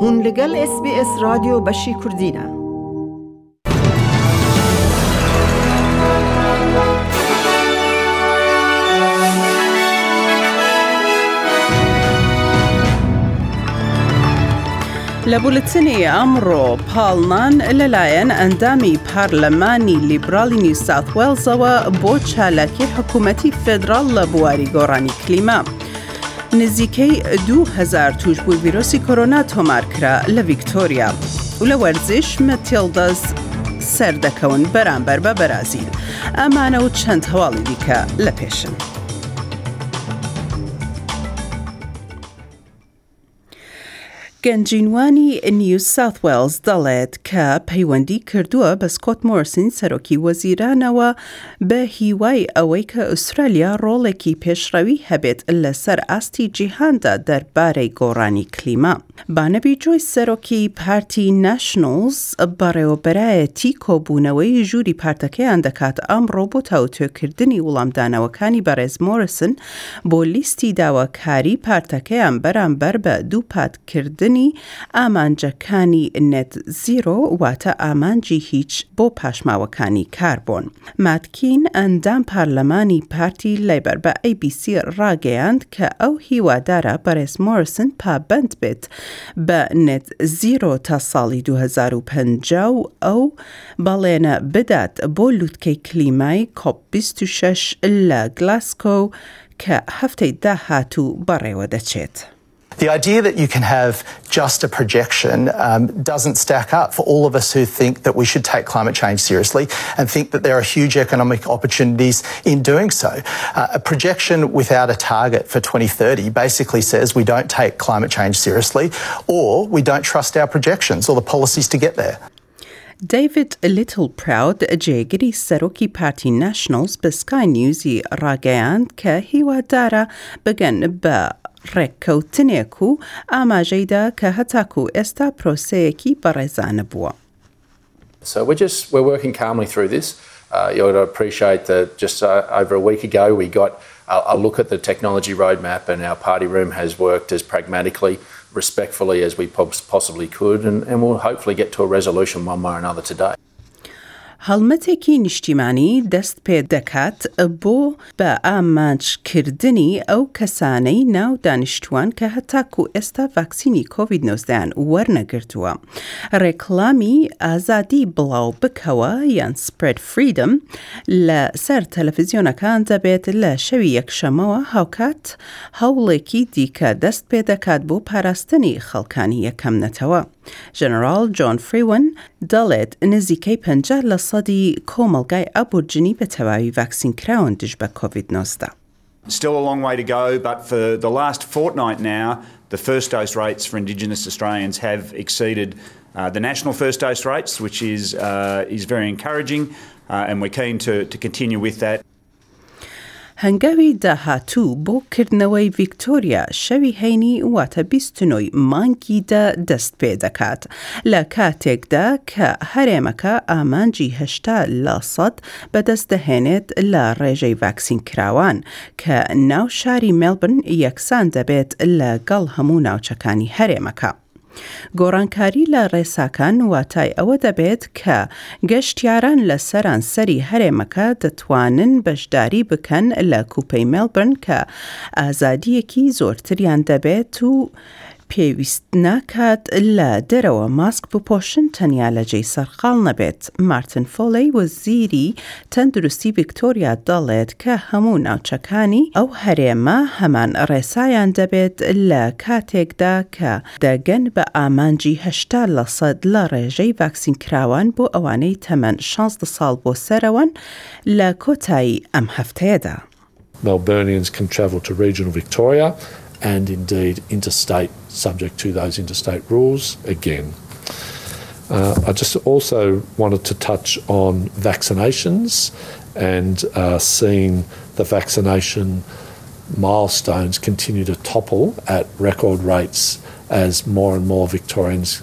هون لەگەل ئێس بی ئێس رادیۆ بەشی کوردینە. لە بولتنی ئەمڕۆ پاڵمان لەلایەن ئەندامی پارلەمانی لیبرالی نیوساوت وێلزەوە بۆ چالاکی حکوومەتی فدرال لە بواری گۆڕانی کلیما. نزیکەی دوو هەزار تووشبووی ڤیرۆسی کۆرۆنا تۆمارکرا لە ڤیکتۆریا و لە وەرزش مەتیڵدەس سەردەکەون بەرامبەر بە بەرازیل ئەمانە و چەند هەواڵی دیکە لە پێشن. گەنجینوانی نیو ساوت وێڵز دەڵێت کە پەیوەندی کردووە بە سکۆت مۆرسین سەرۆکی وەزیرانەوە بە هیوای ئەوەی کە ئوسترالیا ڕۆڵێکی پێشڕەوی هەبێت لەسەر ئاستی جیهاندا دەربارەی گۆڕانی کلیما. بانەبی جۆیس سەرۆکی پارتی ناشنڵز بەڕێوەبەرایەتی کۆبوونەوەی ژووری پارتەکەیان دەکات ئەمڕۆ بۆ تاوتوێکردنی وڵامدانەوەکانی بەڕێز مۆرسن بۆ لیستی داواکاری پارتەکەیان بەرامبەر بە دووپاتکردنی ئامانجەکانی نێت زیرۆ واتە ئامانجی هیچ بۆ پاشماوەکانی کاربۆن. مات کین ئەندام پارلەمانی پارتی لەیبەر بە ئەی بی سی ڕاگەیاند کە ئەو هیوادارە بەرێز مۆریسن پابەند بێت بە نێت زیرۆ تا ساڵی دوو هەزار و پەنجا و ئەو بەڵێنە بدات بۆ لوتکەی کلیمای کۆپ 26 لە گلاسکۆ کە هەفتەی داهات و بەڕێوە دەچێت. The idea that you can have just a projection um, doesn't stack up for all of us who think that we should take climate change seriously and think that there are huge economic opportunities in doing so. Uh, a projection without a target for 2030 basically says we don't take climate change seriously or we don't trust our projections or the policies to get there. دەیڤد لیتڵ پراود، جێگری سەرۆکی پارتی ناشنڵز بە سکای نیوزی ڕاگەیاند کە هیوادارە بگەن بە ڕێککەوتنێک و ئاماژەیدا کە هەتاکوو ئێستا پرۆسەیەکی بەڕێزانە بووە. Uh, you'll appreciate that just uh, over a week ago we got a, a look at the technology roadmap and our party room has worked as pragmatically, respectfully as we possibly could and, and we'll hopefully get to a resolution one way or another today. هەڵمەتێکی نیشتیمانی دەست پێ دەکات بۆ بە ئامانج کردنی ئەو کەسانەی ناو دانیشتووان کە هەتاکوو ئێستا ڤاکسینی کۆڤید نۆزدە یان وەرنەگرتووە ڕێکڵامی ئازادی بڵاو بکەوە یان Spread Freedom لە سەر تەلەفزیۆنەکان دەبێت لە شەوی یەکشەمەوە هاوکات هەوڵێکی دیکە دەست پێ دەکات بۆ پاراستنی خەڵکانی یەکەم نەتەوە. جنرال John فریون دەڵێت نزیکەی 50 لە سەدی کۆمەلگای ئەبورجنی بە تەواوی ڤاکسین کراون دژ بە کۆVید-19. Still a long way to go, but for the last fortnight now, the first dose rates for Indigenous Australians have exceeded uh, the national first dose rates, which is, uh, is very encouraging, uh, and we're keen to, to continue with that. هەنگاوی داهاتوو بۆ کردنەوەی ڤیکتۆریا شەوی هەینی واتە بیست نۆی مانگی دە دەست پێ دەکات لە کاتێکدا کە هەرێمەکە ئامانجی هەشتا لە سەد بەدەست دەهێنێت لە ڕێژەی ڤاکسین کراوان کە ناو شاری مێڵبن یەکسان دەبێت لە گەڵ هەموو ناوچەکانی هەرێمەکە. گۆڕانکاری لە ڕێساکان واتای ئەوە دەبێت کە گەشتیاران لە سەرانسەری هەرێمەکە دەتوانن بەشداری بکەن لە کوپەی مێلبرن کە ئازادییەکی زۆرتریان دەبێت و پێویست ناکات لە دەرەوە ماسک بپۆشن تەنیا لە جێی سەرقاڵ نەبێت مارتن فۆلەی وەزیری تەندروستی ڤیکتۆریا دەڵێت کە هەموو ناوچەکانی ئەو هەرێمە هەمان ڕێسایان دەبێت لە کاتێکدا کە دەگەن بە ئامانجی هەشتا لە سەد لە ڕێژەی ڤاکسینکراوان بۆ ئەوانەی تەمەن شازدە ساڵ بۆ سەرەوەن لە کۆتایی ئەم هەفتەیەدا. Melburnians can travel to regional Victoria and indeed interstate, subject to those interstate rules again. Uh, I just also wanted to touch on vaccinations and uh, seeing the vaccination milestones continue to topple at record rates as more and more Victorians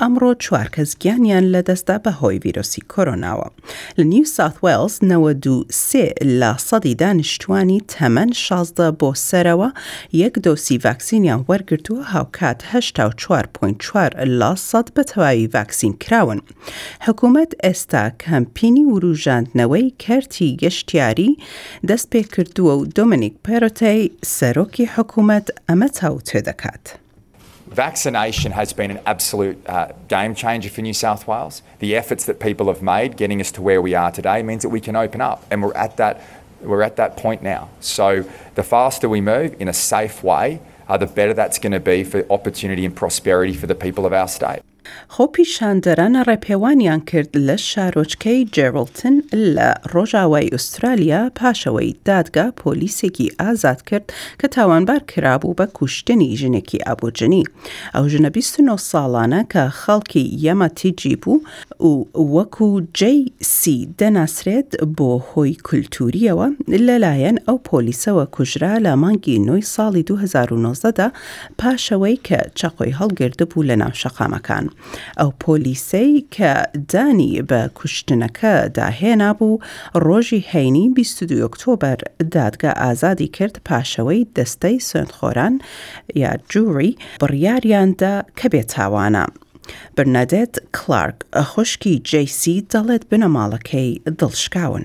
ئەمڕۆ چوار کەس گیانیان لەدەستدا بەهۆی ڤیرۆسی کۆرۆناوە. لە نیو ساوت وێڵز نەوەد و سێ لە سەدی دانیشتوانی تەمەن شازدە بۆ سەرەوە یەک دۆسی ڤاکسینیان وەرگرتووە هاوکات هەشتا و چوار پۆینت چوار لە سەد بە تەواوی ڤاکسین کراون. حکومەت ئێستا کەمپینی ورووژاندنەوەی کەرتی گەشتیاری دەستپێکردووە و دۆمینیک پێرۆتێی سەرۆکی حکومەت ئەمە تاوتوێ دەکات. Vaccination has been an absolute uh, game changer for New South Wales. The efforts that people have made getting us to where we are today means that we can open up, and we're at that, we're at that point now. So, the faster we move in a safe way, uh, the better that's going to be for opportunity and prosperity for the people of our state. خۆپیشاندەران ڕێپێوانیان کرد لە شارۆچکەی جێرڵتن لە ڕۆژاوای ئوسترالیا پاشەوەی دادگا پۆلیسێکی ئازاد کرد کە تاوانبار کرابوو بە کوشتنی ژنێکی ئابۆرجنی. ئەو ژنە بیست و نۆ ساڵانە کە خەڵکی یەما تیجی بوو و وەکو جەی سی دەناسرێت بۆ هۆی کولتوورییەوە لەلایەن ئەو پۆلیسەوە کوژرا لە مانگی نۆی ساڵی دوو هەزار و نۆزدە دا پاش ئەوەی کە چەقۆی هەڵگردبوو لە ناو شەقامەکان، ئەو پۆلیسەی کە دانی بە کوشتنەکە دا هێنابوو، ڕۆژی هەینی بیست و دوو ئۆکتۆبەر دادگا ئازادی کرد پاشئەوەی دەستەی سوێندخۆران یا جوری بڕیاریان دا کە بێتاوانە. برنادێت کلارک، خوشکی جەیسی دەڵێت بنەماڵەکەی دڵشکاون.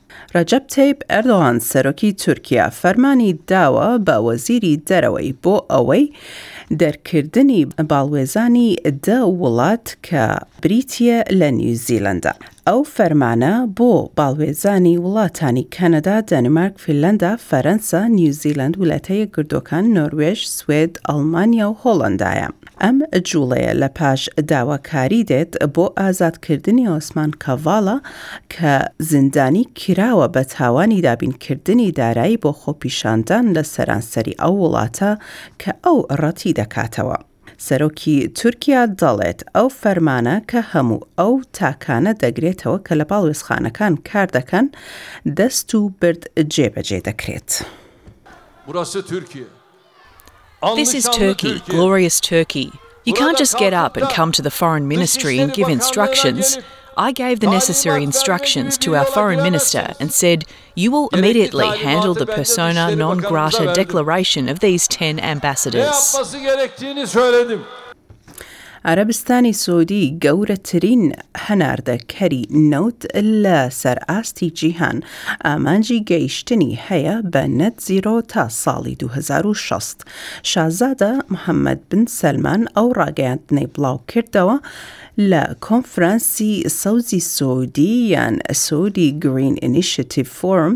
رەجەب تەیب ئەردۆغان سەرۆکی تورکیا فەرمانی داوە بە وەزیری دەرەوەی بۆ ئەوەی دەرکردنی باڵوێزانی دە وڵات کە بریتیە لە نیوزیلەندا ئەو فەرمانە بۆ باڵوێزانی وڵاتانی کەنەدا دەنمارک فیلەندا فەرەنسا نیوزیلەند ولاتە یەکگرتوەکان نۆروێژ سوێد ئەڵمانیا و هۆڵەندایە ئەم جوڵەیە لە پاش داواکاری دێت بۆ ئازادکردنی عوسمان کاڤالا کە زیندانی کراوە بە تاوانی دابینکردنی دارایی بۆ خۆپیشاندان لە سەرانسەری ئەو وڵاتە کە ئەو ڕەتی دەکاتەوە. سەرۆکی تورکیا دەڵێت ئەو فەرمانە کە هەموو ئەو تاکانە دەگرێتەوە کە لە باڵوێزخانەکان کار دەکەن دەست و برد جێبەجێ دەکرێت. This is Turkey, glorious Turkey. You can't just get up and come to the Foreign Ministry and give instructions. I gave the necessary instructions to our Foreign Minister and said, You will immediately handle the persona non grata declaration of these 10 ambassadors. عەرەبستانی سعودی گەورەترین هەناردەکەری نەوت لە سەر ئاستی جیهان ئامانجی گەیشتنی هەیە بە نەت زیرۆ تا ساڵی 2060 شازادە محەممەد بن سەلمان ئەو ڕاگەیاندنەی بڵاو کردەوە لە کۆنفرانسی سەوزی سعودی یان سعودی گرین ئینیشتیڤ فۆرم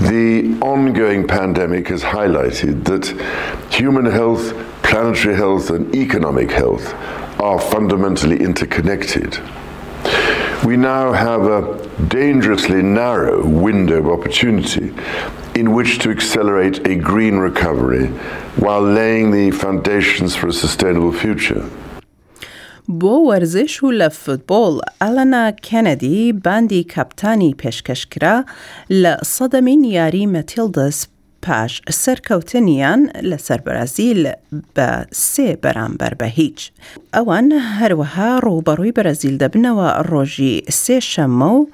The ongoing pandemic has highlighted that human health, planetary health and economic health are fundamentally interconnected. we now have a dangerously narrow window of opportunity in which to accelerate a green recovery while laying the foundations for a sustainable future. بۆ وەرزش و لە فوتبۆڵ، ئەلەنا کێنەدی باندی کاپتانی پێشکەشکرا لە سەدەمین یاری مەتیڵدەس پاش سەرکەوتنیان لەسەر بەرازیل بە سێ بەرامبەر بە هیچ. ئەوان هەروەها ڕووبەڕووی بەرازیل دەبنەوە ڕۆژی سێ شەممە و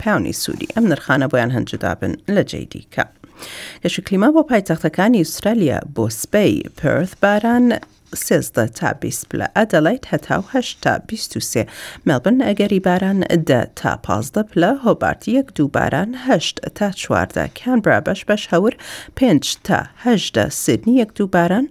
پاونی سوودی ئەم نرخانە بۆیان هەن جودا بن لە جێی دیکە. گەشی کلیما بۆ پایتەختەکانی ئوسترالیا بۆ سبەی پرث باران سێزدە تا بیست پلە ئەدەڵیت هەتا و هەشت تا بیست و سێ مێڵبن ئەگەری باران دە تا پازدە پلە هۆبارت یەک دوو باران هەشت تا چواردە کانبرا بەش بەش هەور پێنج تا هەشدە سێدنی یەک دوو باران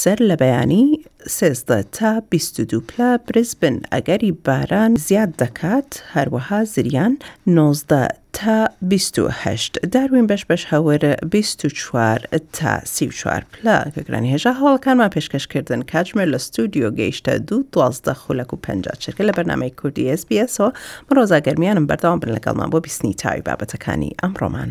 سەر لە بەیانی سێزدە تا بیست و دوو پلە برز بن، ئەگەری باران زیاد دەکات، هەروەها زریان نۆزدە تا بیست و هەشت، داروین بەش بەش هەور بیست و چوار تا سی و چوار پلە. گەگرانی هێژا هەواڵەکانمان پێشکەش کردن، کاتژمێر لە ستۆدیۆ گەیشتە دوو دوازدە خولەک و پەنجا چرکە لە بەرنامەی کوردی SBS ەوە، من ڕۆزا گەرمیانم بەردەوام بن لەگەڵمان بۆ بیستنی تاوی بابەتەکانی ئەمڕۆمان.